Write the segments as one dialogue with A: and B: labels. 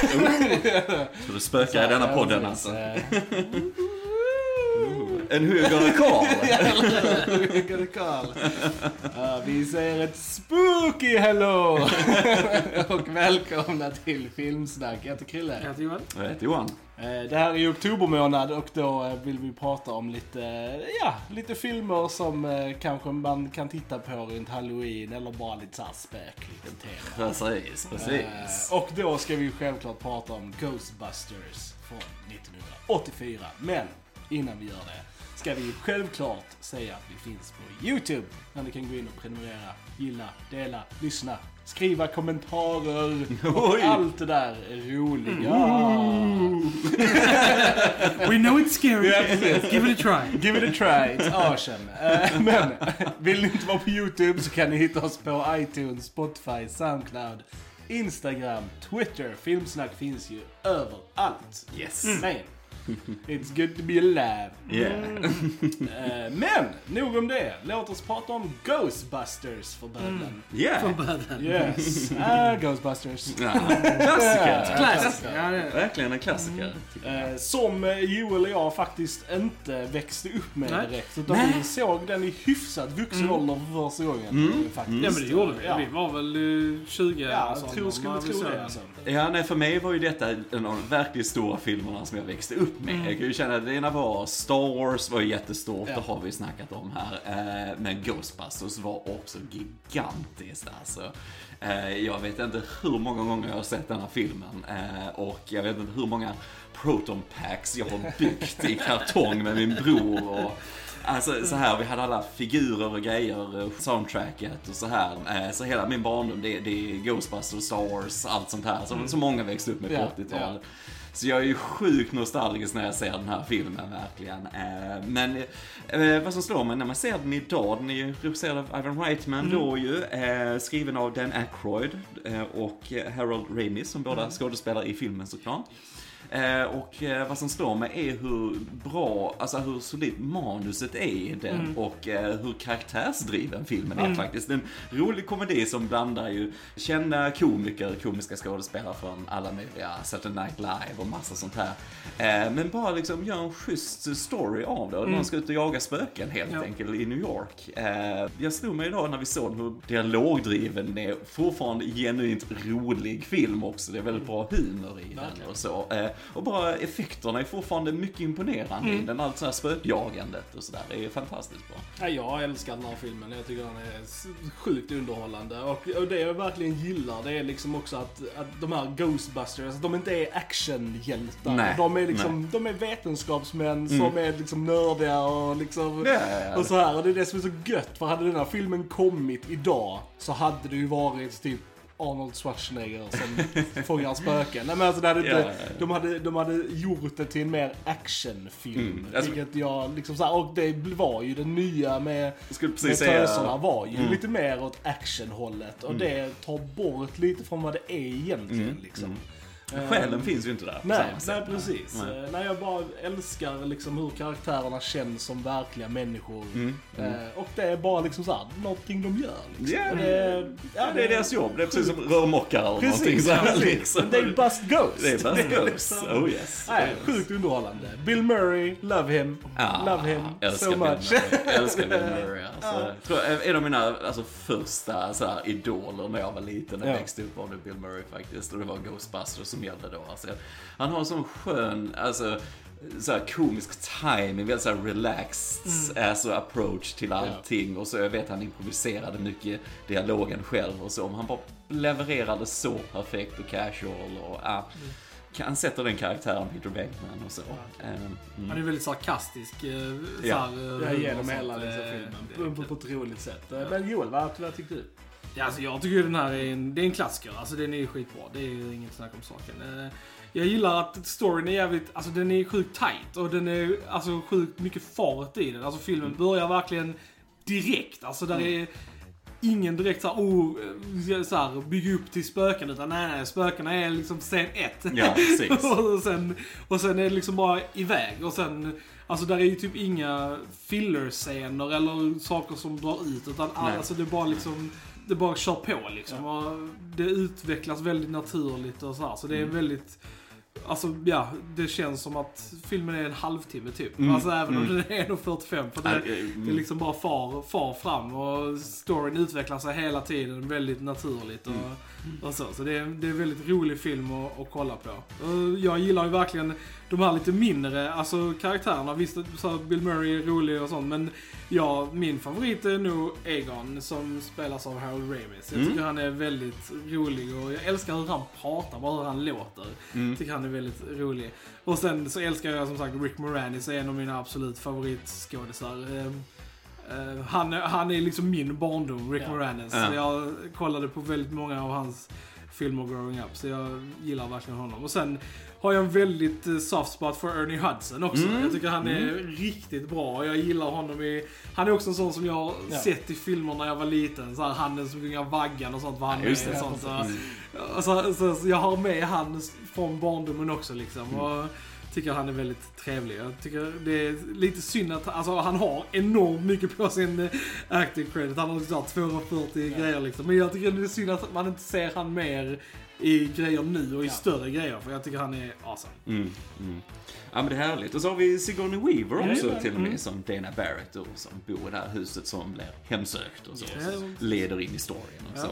A: Så det spökar i denna podden alltså.
B: Eh,
A: En karl.
B: Hugo Carl. Ja, vi säger ett spooky hello! och välkomna till Filmsnack. Jag heter Krille.
C: Jag heter Johan.
A: Jag heter Johan.
B: Eh, Det här är ju oktobermånad och då eh, vill vi prata om lite, ja, lite filmer som eh, kanske man kan titta på runt halloween eller bara lite såhär spökligt tema.
A: Precis, precis.
B: Eh, Och då ska vi självklart prata om Ghostbusters från 1984. Men innan vi gör det ska vi självklart säga att vi finns på YouTube. Där ni kan gå in och prenumerera, gilla, dela, lyssna, skriva kommentarer och
A: Oj.
B: allt det där roliga.
C: We know it's scary.
B: Ja, precis.
C: Give it a try.
B: Give it a try, it's awesome. Eh, Men vill ni inte vara på YouTube så kan ni hitta oss på iTunes, Spotify, Soundcloud, Instagram, Twitter. Filmsnack finns ju överallt.
A: Yes.
B: Men, it's good to be alive.
A: Yeah.
B: Eh, Men, nog om det. Låt oss prata om Ghostbusters för bödeln.
A: Yeah.
C: Från början.
B: Yes, ah, Ghostbusters.
A: Ja. Klassiker.
C: Ja, det.
A: Verkligen en klassiker. jag.
B: Eh, som eh, Joel och jag faktiskt inte växte upp med
C: Nej.
B: direkt. Utan
A: Nej.
B: vi såg den i hyfsat vuxen ålder för första gången.
A: Mm.
B: eh, Faktiskt.
C: Ja men det gjorde vi.
B: Ja.
C: Vi var väl eh, 20
B: Ja,
C: och sånt
B: jag tror, skulle tro det alltså.
A: Ja, nej, för mig var ju detta en av de verkligt stora filmerna som jag växte upp med. Jag kan ju känna att det ena var Star Wars var jättestort,
B: Ja.
A: det har vi snackat om här. Eh, Men Ghostbusters var också gigantiskt alltså. Eh, Jag vet inte hur många gånger jag har sett denna filmen eh, och jag vet inte hur många proton packs jag har byggt i kartong med min bror. Och, Alltså så här, vi hade alla figurer och grejer, soundtracket och så här. Så hela min barndom, det, det är Ghostbusters, Star Wars, allt sånt här. Som så många växte upp med på
B: Ja,
A: 80-talet. Så jag är ju sjukt nostalgisk när jag ser den här filmen, verkligen. Eh, Men eh, vad som slår mig när man ser den idag, den är ju regisserad av Ivan Reitman då ju, eh, skriven av Dan Aykroyd och Harold Ramis som båda skådespelar i filmen såklart. Eh, och eh, vad som slår mig är hur bra, alltså hur solidt manuset är i den och eh, hur karaktärsdriven filmen är faktiskt. Det är en rolig komedi som blandar ju kända komiker, komiska skådespelare från alla möjliga Saturday Night Live och massa sånt här. Eh, men bara liksom gör en schysst story av det. Och Någon ska ut och jaga spöken helt
C: Ja.
A: enkelt i New York. Eh, jag slog mig idag när vi såg hur dialogdriven den är. Fortfarande genuint rolig film också. Det är väldigt bra humor i den och så. Och bara effekterna är fortfarande mycket imponerande i den. Allt så här spökjagandet och sådär. Det är fantastiskt bra.
B: Ja, jag älskar den här filmen. Jag tycker den är sjukt underhållande. Och, och det jag verkligen gillar det är liksom också att, att de här Ghostbusters, de inte är actionhjältar.
A: Nej,
B: de är liksom, de är vetenskapsmän som är liksom nördiga och liksom...
A: Ja.
B: Och så här, och det är det som är så gött. För hade den här filmen kommit idag så hade det ju varit typ Arnold Schwarzenegger som fångar spöken. Nej men alltså det hade inte,
A: Ja.
B: De, hade, de hade gjort det till en mer actionfilm.
A: Mm, alltså-
B: vilket jag liksom så här, och det var ju det nya med, med töserna var ju
A: Mm.
B: lite mer åt actionhållet. Och det tar bort lite från vad det är egentligen
A: Mm,
B: liksom.
A: Själen finns ju inte där
B: Nej, nej precis.
A: Nej.
B: Eh, Nej, jag bara älskar liksom hur karaktärerna känns som verkliga människor.
A: Mm,
B: Eh, och det är bara liksom såhär, någonting de gör. Liksom.
A: Ja,
B: Och
A: det,
B: det,
A: ja, det är deras jobb. Det är precis som rörmokare eller någonting
B: Precis,
A: så här,
B: precis.
A: liksom.
B: Det är Bust Ghost.
A: Det är Buzz Ghost.
B: liksom-
A: Oh yes.
B: Nej,
A: Oh, yes.
B: sjukt underhållande. Bill Murray, love him.
A: Ah,
B: love him so much.
A: Murray. Älskar Bill Murray. Alltså, jag tror, en av mina alltså, första så här, idoler när jag var liten och
B: Ja.
A: växte upp var det Bill Murray faktiskt. Och det var Ghostbusters som gällde då. Alltså, han har en sån skön, alltså, så här komisk timing, väldigt så relaxed alltså, approach till allting. Och så jag vet han improviserade mycket dialogen själv och så. Men han bara levererade så perfekt och casual och ja. Han sätter den karaktären Peter Venkman och så. Ehm,
C: Han är väldigt sarkastisk. eh,
A: Ja.
C: såhär, eh,
B: Ja, genom hela liksom,
C: eh,
B: filmen. På, på, ett roligt sätt. Men Joel, vad, vad tyckte du?
C: Ja, alltså jag tycker ju den här är en, det är en klassiker. Alltså den är skitbra. Det är ju inget snack om saken. Eh, Jag gillar att storyn är jävligt, alltså den är sjukt tight och den är alltså sjukt mycket fart i den. Alltså filmen börjar verkligen direkt. Alltså där är ingen direkt såhär, oh, eh, så här, bygga upp till spöken. Utan nej, nej, spökena är liksom scen ett.
A: Ja, precis.
C: och, sen, och sen är det liksom bara iväg. Och sen, alltså där är ju typ inga filler-scener eller saker som drar ut. Utan
A: Nej.
C: alltså det är bara liksom, det bara kör på liksom. Och det utvecklas väldigt naturligt och så här. Så det är
A: Mm.
C: väldigt... Alltså ja, det känns som att filmen är en halvtimme typ.
A: Mm,
C: Alltså även om
A: mm.
C: den är 1.45. För
A: Ja,
C: det,
A: eh,
C: det är liksom bara far, far fram och storyn utvecklar sig hela tiden väldigt naturligt och,
A: Mm.
C: och så. Så det är, det är en väldigt rolig film att, att kolla på. Jag gillar ju verkligen de här lite mindre, alltså karaktärerna. Visst, så Bill Murray är rolig och sånt, men ja, min favorit är nog Egon som spelas av Harold Ramis. Jag
A: Mm.
C: tycker han är väldigt rolig och jag älskar hur han pratar, bara hur han låter.
A: Mm.
C: Tycker han är väldigt rolig. Och sen så älskar jag som sagt Rick Moranis, är en av mina absolut favoritskådisar. Eh, han, är- han är liksom min barndom, Rick
B: Ja.
C: Moranis.
A: Ja.
C: Jag kollade på väldigt många av hans filmer growing up, så jag gillar verkligen honom. Och sen har jag en väldigt eh, soft spot för Ernie Hudson också.
A: Mm.
C: Jag tycker han är riktigt bra. Jag gillar honom i... Han är också en sån som jag har
B: Ja.
C: sett i filmer när jag var liten. Så här, han som gungar vaggan och sånt var han
A: Ja,
C: med. och Sånt, så,
A: Mm.
C: så, så, så jag har med han från barndomen också liksom.
A: Mm.
C: Och tycker han är väldigt trevlig. Jag tycker det är lite synd att alltså, han har enormt mycket på sin eh, acting credit. Han har liksom 240
B: Ja.
C: grejer liksom. Men jag tycker det är synd att man inte ser han mer i grejer nu och i
B: Ja.
C: större grejer. För jag tycker han är awesome.
A: Mm, mm. Ja men det är härligt. Och så har vi Sigourney Weaver också till och med
C: Mm.
A: som Dana Barrett då, som bor i det här huset som blir hemsökt och så.
C: Yes.
A: som leder in i storyn och
C: Ja.
A: så.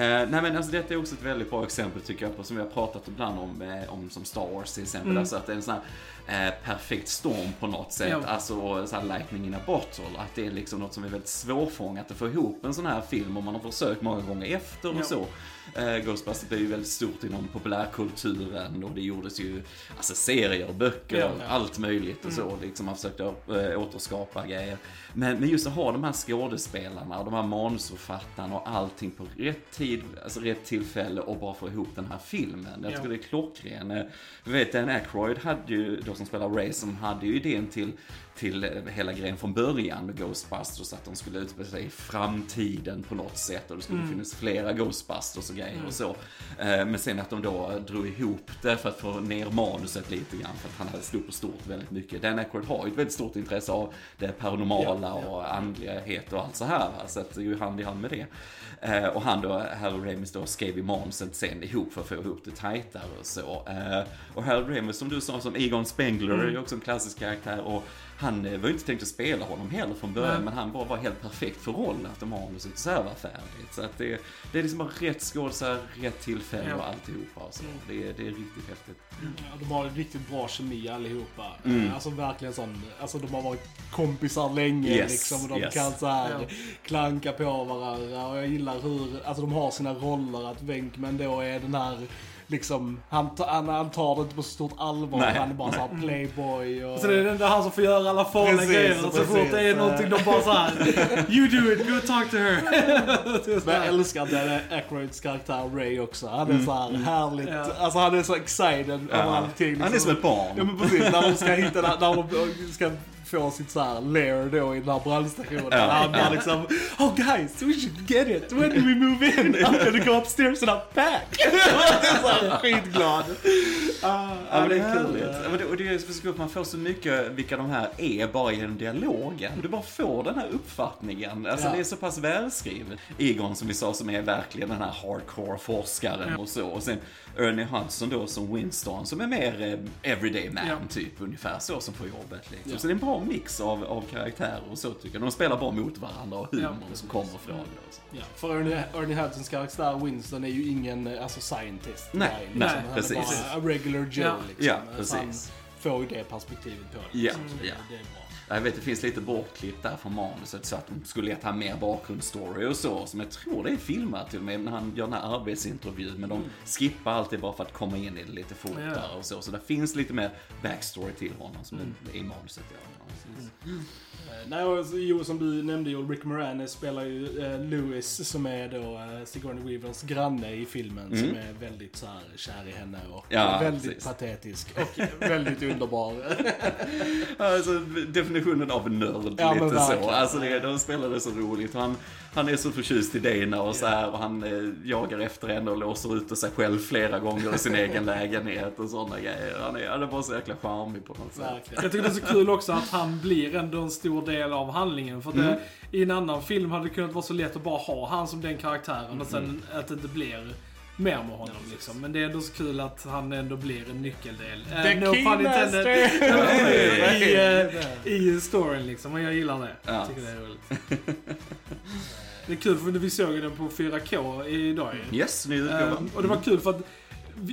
A: Eh, nej men alltså detta är också ett väldigt bra exempel tycker jag på som vi har pratat ibland om, eh, om som Star Wars till exempel.
C: Mm.
A: Alltså att det är en sån här eh, perfekt storm på något sätt.
C: Ja.
A: Alltså så här lightning in a bottle. Att det är liksom något som är väldigt svårfångat att få ihop en sån här film om man har försökt många gånger efter och
C: Ja.
A: så. Eh, Ghostbusters blev ju väldigt stort inom populärkulturen och det gjordes ju alltså serier, böcker,
C: Ja, ja.
A: allt möjligt och så. Liksom man försökte äh, återskapa grejer. Men, men just att ha de här skådespelarna och de här manusförfattarna och allting på rätt tid, alltså rätt tillfälle och bara få ihop den här filmen. Jag
C: Ja.
A: tycker det är klockren. Eh, Vi vet Dan Aykroyd hade ju, då som spelar Ray, som hade ju idén till till eh, hela grejen från början med Ghostbusters, att de skulle utspela sig i framtiden på något sätt och det skulle
C: Mm.
A: finnas flera Ghostbusters och grejer
C: Mm.
A: och så. Eh, Men sen att de då drog ihop det för att få ner manuset lite grann, för att han hade stort på stort väldigt mycket. Dan Aykroyd har ju ett väldigt stort intresse av det paranormala
B: Ja, ja.
A: och andlighet och allt så här, va? så att det är ju hand i hand med det. Eh, Och han då, Harold Ramis då, skrev ju manuset sen ihop för att få ihop det tajtare och så. Eh, Och Harold Ramis, som du sa, som Egon Spengler, är ju också en klassisk karaktär och han eh, var ju inte tänkt att spela honom heller från början,
C: Nej.
A: men han bara var helt perfekt för rollen, att manuset så här var färdigt. Så att det, det är liksom bara rätt skådisar, rätt tillfälle
C: Ja.
A: och alltihopa. och Så.
C: Mm.
A: Det, är, det är riktigt häftigt.
B: Ja, de har riktigt bra kemi allihopa.
A: Mm.
B: Alltså verkligen sån, alltså de har varit kompisar länge
A: Yes,
B: liksom och de
A: yes.
B: kan så här
C: Ja.
B: klanka på varandra och jag gillar hur, alltså de har sina roller att Venkman då är den här Liksom, han, han, han tar det inte på så stort allvar.
A: Nej,
B: han är bara såhär playboy och...
C: Så det är den där han som får göra alla farliga
B: Precis,
C: grejer. Så
B: precis.
C: fort det är någonting, de bara såhär You do it, go talk to her.
B: Men jag älskar Dan Aykroyds karaktär Ray också. Han är så här härligt,
C: Ja.
B: alltså han är så excited över allting.
A: Han är
B: liksom.
A: som ett barn.
B: Ja men precis, när de ska hitta, när de ska få sitt så här lair då i den här brandstationen.
A: Ja.
B: Han bara liksom, oh guys, we should get it. When do we move in? I'm gonna go upstairs and det är så skitglad. Ah,
A: Ja, men det är kul. Ja, Och det är att man får så mycket vilka de här är bara genom dialogen. Du bara får den här uppfattningen. Alltså
B: Ja.
A: det är så pass välskrivet. Egon som vi sa som är verkligen den här hardcore forskaren och så. Och sen Ernie Hudson då som Winston som är mer eh, everyday man
C: Ja.
A: typ. Ungefär så som får jobbet liksom.
B: Ja.
A: Så det är en bra mix av, av karaktärer och så tycker jag. De spelar bra mot varandra och humorn
C: Ja.
A: som kommer från det. och så.
B: Ja, för Ernie, Ernie Hudsons karaktär Winston är ju ingen alltså, scientist.
A: Nej,
B: guy,
A: nej,
B: Han är
A: precis.
B: bara a regular Joe
C: Ja.
B: liksom.
A: Ja,
B: Så han
A: precis.
B: får ju det perspektivet på det.
A: Ja,
B: liksom. Det,
A: ja.
B: det är bra.
A: Jag vet, det finns lite bortklippt där från manuset så att de skulle gett han mer bakgrundsstory och så. Som jag tror det är filmat till och med när han gör den här arbetsintervjun. Men de skippar alltid bara för att komma in i det lite fortare
C: Ja.
A: och så. Så det finns lite mer backstory till honom som är i manuset. Ja.
B: Eh, Nej, och jo, som du nämnde ju, Rick Moranis spelar ju eh, Louis som är då eh, Sigourney Weavers granne i filmen som
A: Mm.
B: är väldigt så här kär i henne och
A: Ja,
B: väldigt
A: precis.
B: patetisk och väldigt underbar.
A: Alltså, definitionen av nörd,
B: Ja, men
A: lite så. Alltså, det, de spelade så roligt. Han, han är så förtjust i Dana och så här, och han eh, jagar efter henne och låser ut sig själv flera gånger i sin egen lägenhet och sådana grejer. Han är, han är bara så jäkla charmig på något sätt.
B: Verkligen.
C: Jag tycker det är så kul också att han blir ändå en stor del av handlingen. För det, i en annan film hade det kunnat vara så lätt att bara ha han som den karaktären och sen att det inte blir mer med honom liksom. Men det är ändå så kul att han ändå blir en nyckeldel. Eh,
B: The
C: no pun intended. I, eh, I storyn liksom. Och jag gillar det.
A: Ja.
C: Jag tycker det är roligt. Det är kul för vi såg den på 4K idag ju.
A: Yes, ny
C: Ehm,
A: utgåva.
C: och det var kul för att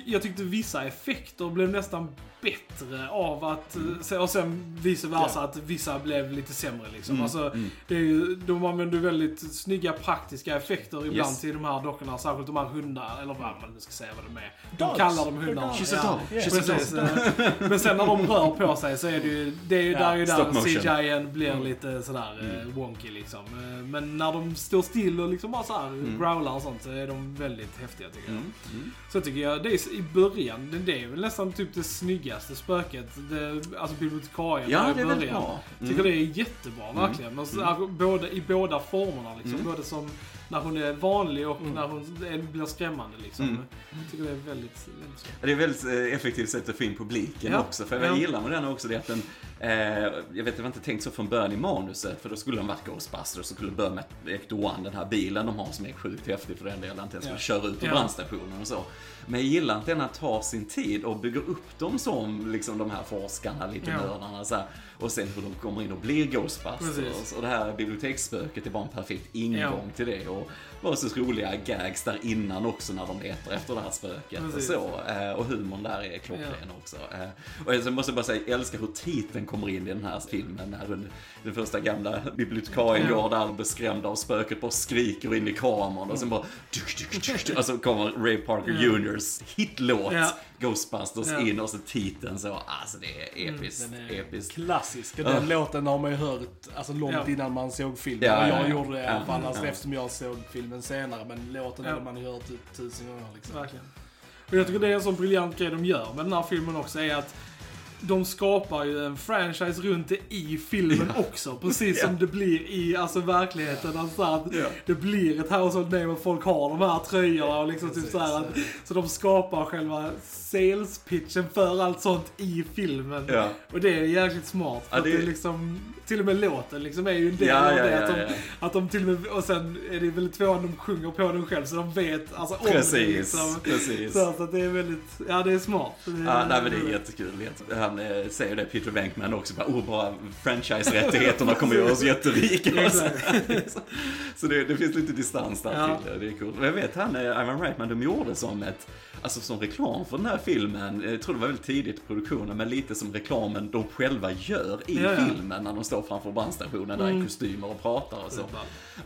C: jag tyckte vissa effekter blev nästan bättre av att, eh, och sen vice versa, att vissa blev lite sämre liksom.
A: Mm,
C: Alltså,
A: mm.
C: det är ju, de använder väldigt snygga praktiska effekter ibland
A: Yes.
C: till de här dockorna, särskilt de här hundarna, eller vad man nu ska säga vad de är. De
B: Dogs.
C: kallar dem hundarna.
B: Dogs.
A: She's
C: Ja,
A: a
C: Precis. eh, Men sen när de rör på sig så är det ju, det är ju
B: Ja,
C: där, är ju där. CGI blir lite sådär eh, wonky liksom. Eh, Men när de står still och liksom bara såhär growlar och sånt så är de väldigt häftiga tycker jag.
A: Mm, mm.
C: Så tycker jag, det är i början, det är väl nästan typ det snyggaste spöket. Det, alltså bibliotekarien
A: Ja,
C: där i
A: det är väldigt
C: början.
A: bra. Mm.
C: Tycker det är jättebra verkligen. Men så, alltså, både, I båda formerna liksom.
A: Mm.
C: Både som när hon är vanlig och när hon är, blir skrämmande liksom.
A: Mm.
C: Jag tycker det är väldigt, väldigt så.
A: Det är ett väldigt eh, effektivt sätt att få in publiken
C: Ja.
A: också. För
C: Ja.
A: jag gillar med den också det att den, jag vet det var inte tänkt så från början i manuset, för då skulle den varit Ghostbusters och skulle börja med Ecto One, den här bilen de har som är sjukt häftig för den delen, att den skulle
B: Ja.
A: köra ut ur
C: Ja.
A: brandstationen och så. Men jag gillar att den tar sin tid och bygger upp dem som liksom de här forskarna, lite
C: Ja.
A: nördarna så här. Och sen hur de kommer in och blir Ghostbusters.
C: Precis.
A: Och det här biblioteksspöket är bara en perfekt ingång till det. Och bara så roliga gags där innan också när de letar efter det här spöket och
C: Precis.
A: så. Eh, Och humorn där är klockren också. Eh, Och jag måste bara säga, jag älskar hur titeln kommer in i den här filmen. När den, den första gamla bibliotekarien
C: Ja.
A: går där beskrämd av spöket, bara skriker in i kameran och sen bara... Duk, duk, duk, duk, och så kommer Ray Parker
C: Ja.
A: Juniors hitlåt
C: Ja.
A: Ghostbusters
C: Ja.
A: in och så titeln så. Alltså det är episkt.
B: Den är
A: episkt.
B: klassisk. Den
A: Ja.
B: låten har man ju hört alltså, långt
C: Ja.
B: innan man såg filmen.
A: Ja,
B: och jag
A: ja, ja.
B: gjorde det i alla fall, alltså, eftersom jag såg filmen senare. Men låten
C: Ja.
B: hade man ju hört typ tusen gånger. Liksom.
C: Verkligen. Och jag tycker det är en sån briljant grej de gör med den här filmen också, är att de skapar ju en franchise runt det i filmen också. Precis som det blir i alltså, verkligheten. Alltså, att
A: Ja.
C: Det blir ett household name och folk har de här tröjorna och liksom typ så här att, Så de skapar själva sales pitchen för allt sånt i filmen.
A: Ja.
C: Och det är jäkligt smart. För
A: Ja,
C: att
A: det-
C: det är liksom, till och med låten liksom är ju en del
A: Ja,
C: av
A: ja,
C: det.
A: ja,
C: att, de, att de till och med, och sen är det väl tvåan de sjunger på den själv så de vet alltså om det
A: Precis,
C: liksom.
A: precis.
C: Så, så att det är väldigt, ja det är smart. Det är,
A: Ja, nej, men det är jättekul. Han eh, säger det, Peter Venkman också, bara, oh, bara franchise-rättigheterna kommer göra oss jätterika. så det, det finns lite distans där
C: Ja.
A: till det, det är coolt. Jag vet han, eh, Ivan Reitman, de gjorde som ett, alltså som reklam för den här filmen, jag tror det var väldigt tidigt i produktionen, men lite som reklamen de själva gör i filmen när de står framför brandstationen där i kostymer och pratar och så.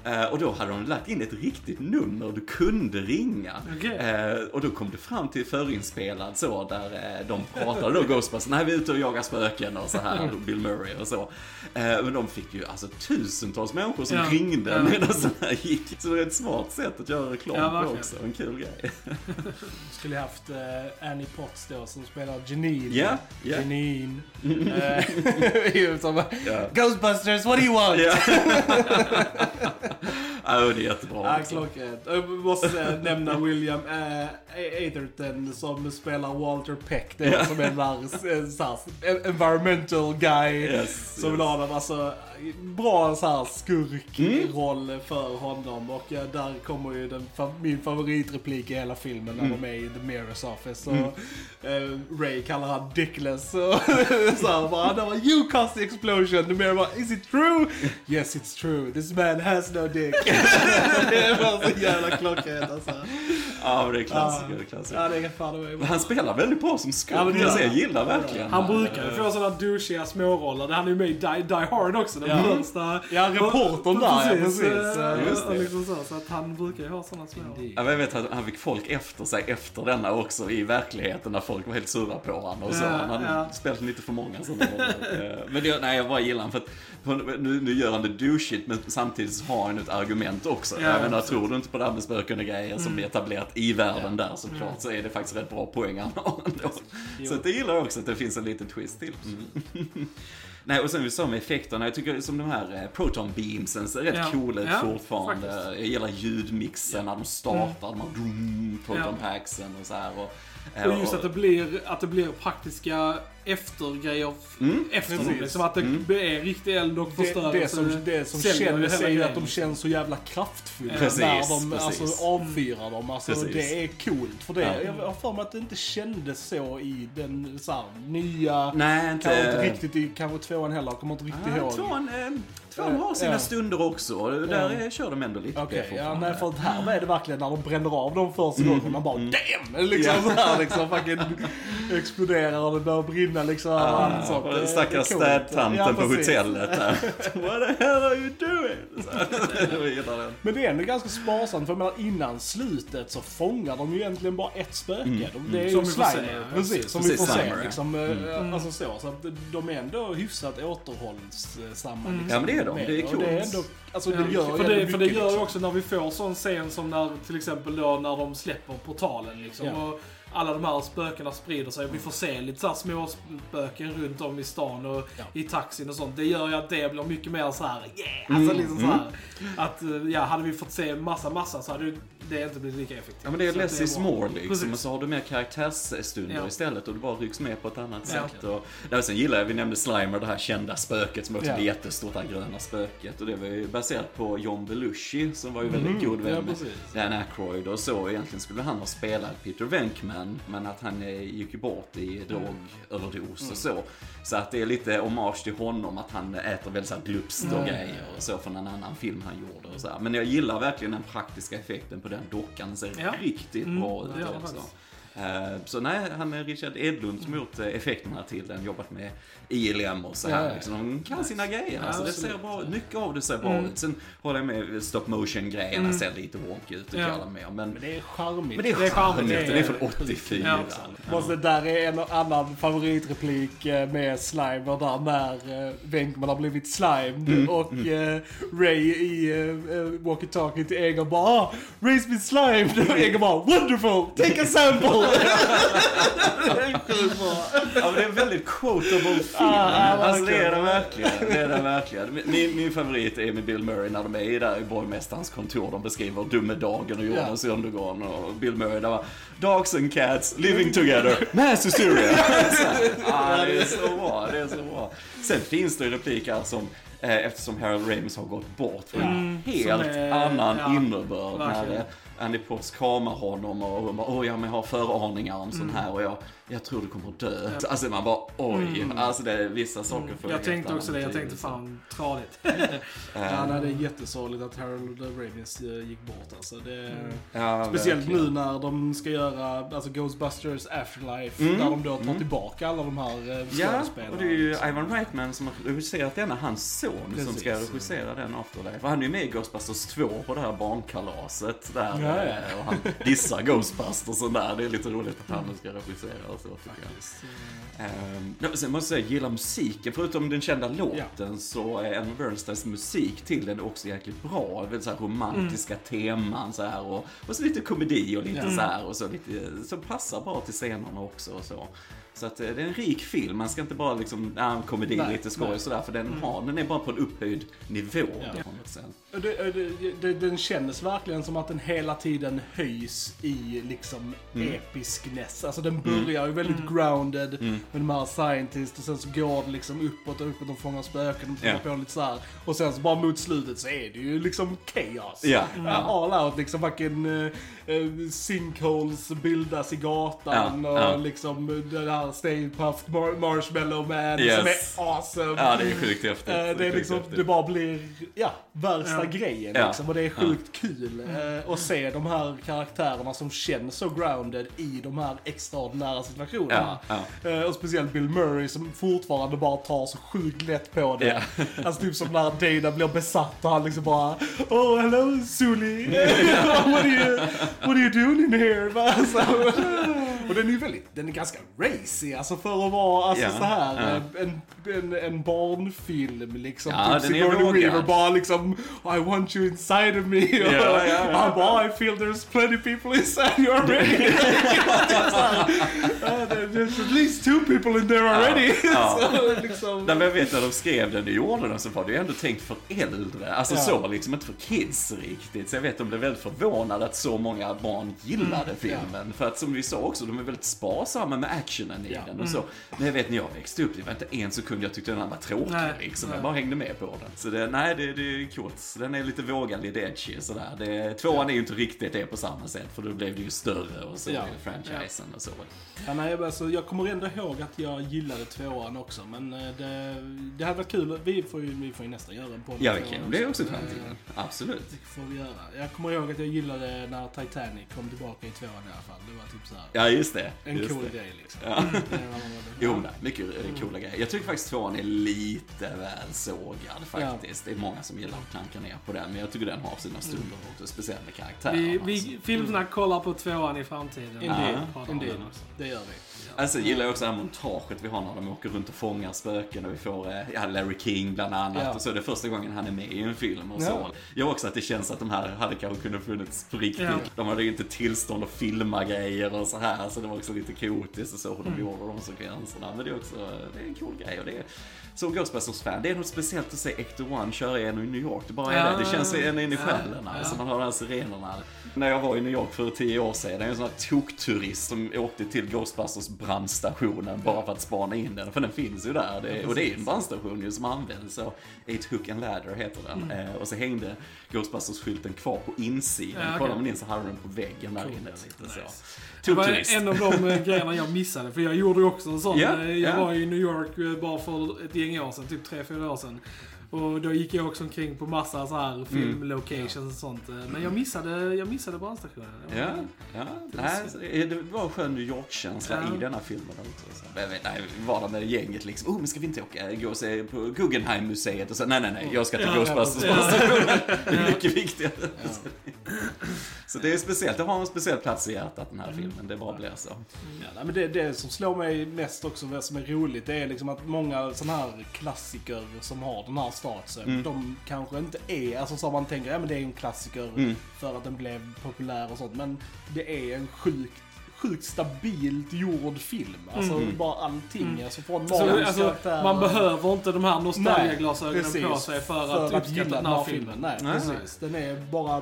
A: Eh, och då hade de lagt in ett riktigt nummer du kunde ringa.
C: Okej.
A: Eh, och då kom det fram till förinspelad så, där eh, de pratade då Ghostbusters, nej vi är ute och jagar spöken och så här, och Bill Murray och så. Men de fick ju alltså tusentals människor som
C: Ja.
A: ringde
C: Ja.
A: medan det här gick. Så det är ett smart sätt att göra reklam
C: Ja,
A: på också, en kul grej.
B: Skulle haft Annie Potts då som spelar Janine.
A: Ja, ja.
B: Janine. Eh, som,
A: Ja.
B: Ghostbusters, what do you want?
A: Ja. ja, det är jättebra.
B: Ja, klockrent. Jag måste eh, nämna William äh, Atherton som spelar Walter Peck. Det är
A: Ja.
B: som en där, environmental guy.
A: Yes,
B: som vill
A: yes.
B: ha dem. Alltså, bra så här skurkroll
A: Mm.
B: för honom. Och eh, där kommer ju den, min favoritreplik i hela filmen när
A: Mm.
B: de är i The Mirror's Office. Och, eh, Ray kallar han Dickless. Och så här bara, han bara, you caused the explosion. The Mirror bara, is it true? yes it's true. This man has no dick. det var så jävla klockrent alltså.
A: Ja, det är klassiker, är klassiker.
B: Ja, det är fan det
A: Men han spelar väldigt bra som skurk.
B: Ja,
A: alltså, jag
B: han.
A: gillar verkligen
C: Han brukar ju få sådana douchiga småroller. Han är ju med i Die, Die Hard också, den
B: Ja.
C: första.
B: Ja, reportern där, ja, precis.
A: Just det.
C: liksom så, så att han brukar ju ha sådana små.
A: Ja, men jag vet att han fick folk efter sig efter denna också i verkligheten när folk var helt sura på honom och så.
C: Ja,
A: han hade
C: ja.
A: spelat lite för många sådana roller. Eh, Men det, nej, jag bara gillar honom för att nu, nu gör han det douchigt men samtidigt har han ett argument också.
C: Ja,
A: jag menar,
C: precis.
A: tror du inte på det här med spöken och grejer som är etablerat i världen där såklart så är det faktiskt rätt bra poäng han har ändå. Så det gillar jag också att det finns en liten twist till. Mm. Nej, och sen vi sa med effekterna, jag tycker som de här eh, proton beamsen ser rätt
C: Ja.
A: coola
C: Ja,
A: fortfarande.
C: faktiskt.
A: Jag gillar ljudmixen när de startar, de här dum, proton
C: Ja.
A: packsen och så här. Och, eh,
C: Och just att det blir, att det blir praktiska eftergrejer
A: Mm,
C: efter.
B: precis.
C: Liksom att det är riktig eld och förstörelse.
B: det som, det som känns är att de känns så jävla kraftfulla
A: Precis,
B: när de
A: precis.
B: alltså, avfyrar dem. Alltså,
A: Precis.
B: det är coolt. För det,
A: Ja.
B: Jag har för mig att det inte kändes så i den så här, nya...
A: Nej, inte...
B: Kanske inte riktigt i kanske tvåan heller, jag kommer inte riktigt
A: Ah,
B: ihåg.
A: tvåan, eh, tvåan har sina
B: Ja.
A: stunder också. Där eh, kör de ändå lite på
B: ja, nej, för att här är det verkligen när de bränner av dem första gången. Man bara damn! Liksom så här liksom fucking exploderar och det börjar brinna liksom.
A: Ah,
B: sånt. Det är
A: Stackars städtanten
B: Ja,
A: på hotellet där. What the hell are you doing? Den.
B: Men det är ändå ganska sparsamt, för jag menar innan slutet så fångar de ju egentligen bara ett spöke. De- Det är
C: Som
B: ju Slimer, precis, som
A: Precis,
B: vi får se. Liksom, eh, Alltså så, så att de är ändå hyfsat återhållsamma. Liksom,
A: Ja, men det är de.
B: med
A: Det är
B: Och det är
A: coolt.
B: ändå, alltså det gör
C: för, det, för det gör ju
B: liksom.
C: också när vi får sån scen som när till exempel då när de släpper portalen liksom.
B: Ja.
C: Och alla de här spökena sprider sig. Vi får se lite så här små spöken runt om i stan och
B: Ja.
C: i taxin och sånt. Det gör ju att det blir mycket mer så här yeah!
A: Mm,
C: Alltså liksom så här. Att eh, ja, hade vi fått se massa, massa så hade det inte blivit lika effektivt.
A: Ja men det är less is more liksom.
C: Precis.
A: Och så har du mer karaktärsstunder
C: Ja.
A: istället och du bara rycks med på ett annat
C: Ja.
A: sätt. Och, där, sen gillar jag, vi nämnde Slimer, det här kända spöket som också
B: Ja.
A: är jättestort, det här gröna spöket. Och det var ju baserat på John Belushi som var ju väldigt god vän
B: Mm. ja,
A: med. Dan Aykroyd och så. Egentligen skulle han ha spelat Peter Venkman, men att han eh, gick ju bort i drogöverdos och så. Så att det är lite hommage till honom, att han äter väldigt så här glupst och grejer och så från en annan film han gjorde och så här. Men jag gillar verkligen den praktiska effekten på den dockan. Den ser
C: Ja.
A: riktigt
C: Mm,
A: bra ut också. Eh, Så nej, han är Richard Edlund som gjort eh, effekterna till den, jobbat med ILM och så här.
B: Ja.
A: Liksom. De kan sina grejer. Alltså, det ser bra. Mycket av det ser bra
C: Mm.
A: ut. Sen håller jag med stop motion grejerna ser lite wonky ut och
C: Ja.
A: med. Men,
B: Men det är charmigt.
A: men det är
C: Det är charmigt, det är-
A: Den är från 84.
C: Ja.
B: Måste, där är en annan favoritreplik eh, med Slimer där när Venkman har blivit slimed
A: Mm,
B: och eh, Ray i walkie-talkie till Egon bara ah, Ray's been slimed och Egon bara wonderful, take a sample!
A: Ja, men det är en väldigt quotable film.
B: Ah,
A: alltså, det är det
B: verkligen.
A: verkligen. Det är det verkligen. Min, min favorit är med Bill Murray när de är där i borgmästarens kontor. De beskriver domedagen och jordens undergång. Och Bill Murray där var Dogs and cats living together. Mass hysteria. Ah, det är så bra. Det är så bra. Sen finns det repliker som eh, Eftersom Harold Ramis har gått bort för en helt
C: är-
A: annan
C: ja,
A: innebörd. Andy Potts kramar honom och hon bara, oj, ja, jag har föraningar om sån här och jag, jag tror du kommer att dö. Alltså man bara, oj. Alltså det är vissa saker får
C: Jag
A: helt
C: tänkte också det. Jag tänkte fan, tradigt.
B: Ja, nej, det är jättesorgligt att Harold Ramis eh, gick bort alltså. Det,
A: Ja,
B: Speciellt
A: verkligen.
B: nu när de ska göra alltså Ghostbusters Afterlife,
A: Mm.
B: där de då tar tillbaka alla de här eh,
A: Ja,
B: skådespelarna.
A: och det är ju Ivan Reitman som har regisserat denna, hans son som
B: Precis.
A: ska regissera den Afterlife. Och han är ju med i Ghostbusters 2 på det här barnkalaset där. Och han dissar Ghostbusters och där. Det är lite roligt att han nu ska regissera och så tycker jag. Ja, sen måste jag säga, gilla musiken. Förutom den kända låten så är Emma Bernsteins musik till den också jäkligt bra. Väldigt så här romantiska teman så här och, och så lite komedi och lite
B: Ja.
A: så här och så lite, som passar bra till scenerna också och så. Så att eh, det är en rik film, man ska inte bara liksom, ja, komedi,
B: Nej,
A: lite skoj
B: nej.
A: och sådär, för den, har, den är bara på en upphöjd nivå.
B: Ja.
A: på något sätt.
B: Det, det, det, den kändes verkligen som att den hela tiden höjs i liksom
A: Mm.
B: episkness. Alltså den börjar ju väldigt grounded
A: Mm.
B: med de här scientists och sen så går det liksom uppåt och uppåt och fångar spöken och
A: Ja.
B: på lite så här. Och sen så bara mot slutet så är det ju liksom chaos.
A: Ja,
B: Mm.
A: ja.
B: All out liksom fucking uh, sinkholes bildas i gatan
A: Ja,
B: och
A: ja.
B: liksom den här Stay Puft Mar- Marshmallow Man
A: Yes.
B: som är awesome.
A: Ja, det är sjukt häftigt.
B: Eh, Det är liksom, det bara blir, ja, värsta
C: Ja.
B: grejen
A: Ja.
B: liksom. Och det är sjukt kul eh, att se de här karaktärerna som känns så grounded i de här extraordinära situationerna. Eh, Och speciellt Bill Murray som fortfarande bara tar så sjukt lätt på det. Alltså typ som när Dana blir besatt och han liksom bara Oh hello Sully! what, are you, what are you doing in here? Och den är ju väldigt, den är ganska racy alltså för att vara alltså
A: Ja,
B: så här
A: ja.
B: eh, en en, en barnfilm liksom.
A: Ja, är
B: Sigourney
A: vågad.
B: Weaver bara liksom I want you inside of me.
A: Ja, ja, ja.
B: Han bara I feel there's plenty people inside you already. Typ så här, "Ja, there- there's at least two people in there already.
A: Ja.
B: så, liksom,
A: Nej, men jag vet när de skrev den och gjorde den så var det ju ändå tänkt för äldre. Alltså så liksom inte för kids riktigt. Så jag vet de blev väldigt förvånade att så många barn gillade
B: Mm,
A: filmen. För att som vi sa också, de är väldigt sparsamma med actionen i
B: Ja.
A: den och så. Men jag vet när jag växte upp, det var inte en sekund jag tyckte den här var tråkig
C: Nej,
A: liksom.
C: nej.
A: Jag bara hängde med på den. Så det, nej, det, det är coolt. Så Den är lite vågad, lite edgy sådär. Det, tvåan är ju inte riktigt det på samma sätt, för då blev det ju större och så
B: Ja.
A: franchisen och så.
B: Ja, nej, alltså, jag kommer ändå ihåg att jag gillade tvåan också, men eh, det, det hade varit kul. Vi får ju, vi får ju nästan göra en podd.
A: Ja, vi kan. Det är också i
B: Eh,
A: framtiden. Absolut.
B: Det får vi göra. Jag kommer ihåg att jag gillade när Titanic kom tillbaka i tvåan i alla fall. Det var typ så här.
A: Ja, just det.
B: En
A: just
B: cool
A: det.
B: grej liksom.
A: Ja.
B: Var-
A: Jo, nej, mycket eh, coola grejer. Jag tycker faktiskt tvåan är lite väl sågad faktiskt. Det är många som gillar att klanka ner på den, men jag tycker den har sina stunder också, speciellt med karaktärerna.
C: Vi,
A: alltså.
C: vi filmsnack kollar på tvåan i framtiden.
B: Indeed,
C: Ja,
B: indeed. Det gör vi.
A: Alltså jag gillar också det här montaget vi har när de åker runt och fångar spöken och vi får eh, ja, Larry King bland annat
B: Ja.
A: och så är det första gången han är med i en film och så.
B: Ja.
A: Jag också att det känns att de här hade kanske kunnat funnits på riktigt.
C: Ja.
A: De hade ju inte tillstånd att filma grejer och så här så det var också lite kaotiskt och så hur de
C: Mm.
A: gjorde de sekvenserna. Men det är också, det är en cool grej och det är som Ghostbusters-fan, det är något speciellt att se Ecto One köra igenom i New York. Det bara är det. Det känns en in i själen alltså. Man hör de här sirenerna. När jag var i New York för tio år sedan, en sån här tokturist som åkte till Ghostbusters brandstationen bara för att spana in den. För den finns ju där. Det, och det är en brandstation ju som används. Så Eight Hook and Ladder heter den. Eh, och så hängde Ghostbusters-skylten kvar på insidan.
C: Ja, okej.
A: Kollar man in så hade den på väggen där inne. Lite så.
C: Nice. Det var en av de eh, grejerna jag missade, för jag gjorde ju också en sån.
A: Ja,
C: Eh, jag
A: ja.
C: var i New York eh, bara för ett gäng år sedan, typ 3-4 år sedan. Och då gick jag också omkring på massa så här filmlocations och sånt. eh, Men jag missade, jag missade brandstationen. Det
A: Ja, ja. Nej, så det det var en skön New York-känsla
C: Ja.
A: i denna filmen också. Så, jag vet, nej, var där med gänget liksom. Oh, men ska vi inte åka, gå och se på Guggenheim-museet? Och så, nej, nej, nej, jag ska till
C: Ja,
A: Ghostbusters.
C: ja.
A: Det är mycket viktigare. Så det är speciellt, det har en speciell plats i hjärtat den här
C: Mm.
A: filmen. Det bara blir så.
B: Ja, nej, men det, det som slår mig mest också, vad som är roligt, det är liksom att många sådana här klassiker som har den här statusen,
A: Mm.
B: de kanske inte är, alltså som man tänker, ja men det är en klassiker
A: Mm.
B: för att den blev populär och sånt, men det är en sjukt sjukt stabilt gjord film. Alltså
C: Mm.
B: bara allting. Alltså från
C: Så, alltså, man behöver inte de här nostalgiaglasögonen på sig för, att uppskatta
B: gilla
C: den här filmen.
B: Nej,
A: Nej.
B: precis. Den är bara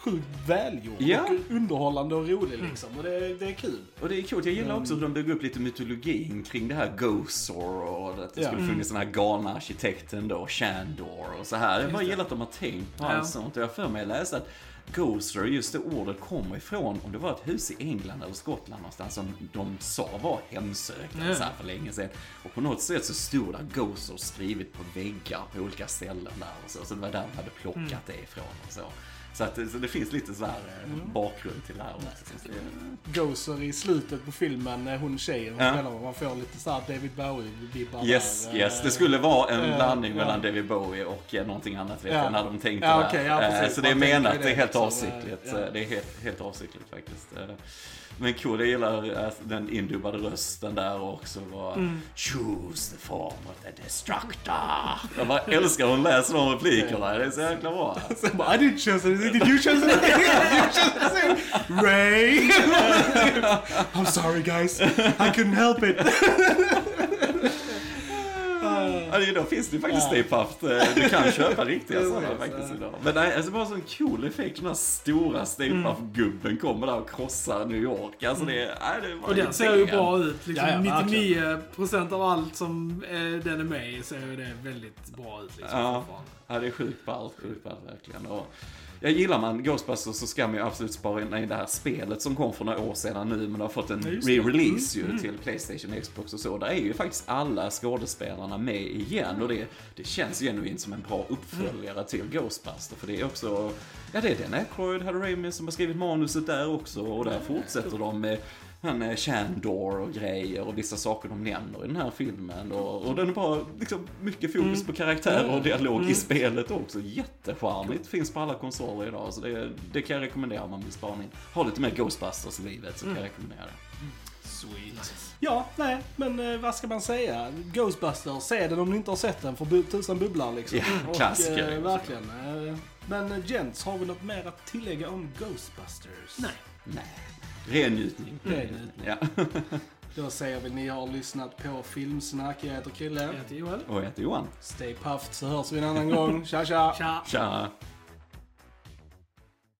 B: sjukt välgjord
A: Ja.
B: och underhållande och rolig
C: Mm.
B: liksom. Och det, det är kul.
A: Och det är coolt, jag gillar också hur de bygger upp lite mytologin kring det här Gosor och att det
B: Ja.
A: skulle funnits den här galna arkitekten då, Shandor och så här. Jag har bara gillat att de har tänkt på
C: Ja.
A: allt sånt. Och jag för mig läst att Gosor, just det ordet kommer ifrån, om det var ett hus i England eller Skottland någonstans som de sa var hemsökt
C: Ja.
A: så här för länge sedan. Och på något sätt så stod där Gosor skrivet på väggar på olika ställen där och så. Så det var där de hade plockat det ifrån och så. Så, att, så det finns lite så här eh, bakgrund till det här också. Så
B: Gozer i slutet på filmen, eh, hon tjejen hon
A: Ja.
B: spelar man får lite såhär David Bowie-vibbar
A: Yes,
B: där.
A: yes.
B: Eh,
A: Det skulle vara en blandning
B: ja.
A: mellan David Bowie och någonting annat vet
B: Ja.
A: jag när de tänkte
B: Ja, okej, ja, precis.
A: Så det är menat,
B: det
A: är helt avsiktligt. Det är helt, helt avsiktligt faktiskt. Men cool, jag gillar eh, den indubbade rösten där också. Var,
B: Mm.
A: Choose the form of the destructor. Jag bara älskar hur hon läser de replikerna. Det är så jäkla bra.
B: Sen bara, I didn't choose anything, did you choose anything? You choose anything? Ray! I'm sorry guys, I couldn't help it.
A: Ja, det- då finns det faktiskt
B: Ja.
A: Stay Puft. Du kan köpa riktiga sådana faktiskt idag. Men nej, alltså bara sån cool effekt. Den här stora Stay
B: Mm.
A: Puft-gubben kommer där och krossar New York. Alltså det, är- nej, det
C: Och den ser ju bra ut. Liksom
B: Ja, ja,
C: 99% av allt som eh, den är med i ser ju det väldigt bra ut. Liksom,
A: Ja. Ja, det är sjukt ballt, sjukt ballt verkligen. Och jag gillar man Ghostbusters så ska man ju absolut spara in i det här spelet som kom för några år sedan nu, men det har fått en
B: det. Mm,
A: re-release ju till Playstation, Xbox och så. Där är ju faktiskt alla skådespelarna med igen och det, det känns genuint som en bra uppföljare till Ghostbusters. För det är också, ja det är den Aykroyd, Halle Ramis som har skrivit manuset där också och där fortsätter de med han är Shandor och grejer och vissa saker de nämner i den här filmen. Och, och den är bara liksom mycket fokus på karaktär och dialog i spelet också. Jättecharmigt. Finns på alla konsoler idag så det, det kan jag rekommendera om man vill spara in. Ha lite mer Ghostbusters i livet så kan jag rekommendera det.
B: Sweet. Ja, nej, men eh, vad ska man säga? Ghostbusters, se den om ni inte har sett den för bu- tusan bubblar liksom.
A: Ja,
B: Och,
A: klassiker.
B: eh, verkligen. Eh, men eh, gents, har vi något mer att tillägga om Ghostbusters?
C: Nej.
A: Nej. Ren njutning.
B: Det är det.
A: Ja.
B: Då säger vi ni har lyssnat på Filmsnack. Jag heter Kille.
C: Jag heter Joel.
A: Och jag heter Johan.
B: Stay puffed så hörs vi en annan gång. Tja tja!
C: Tja!
A: Tja.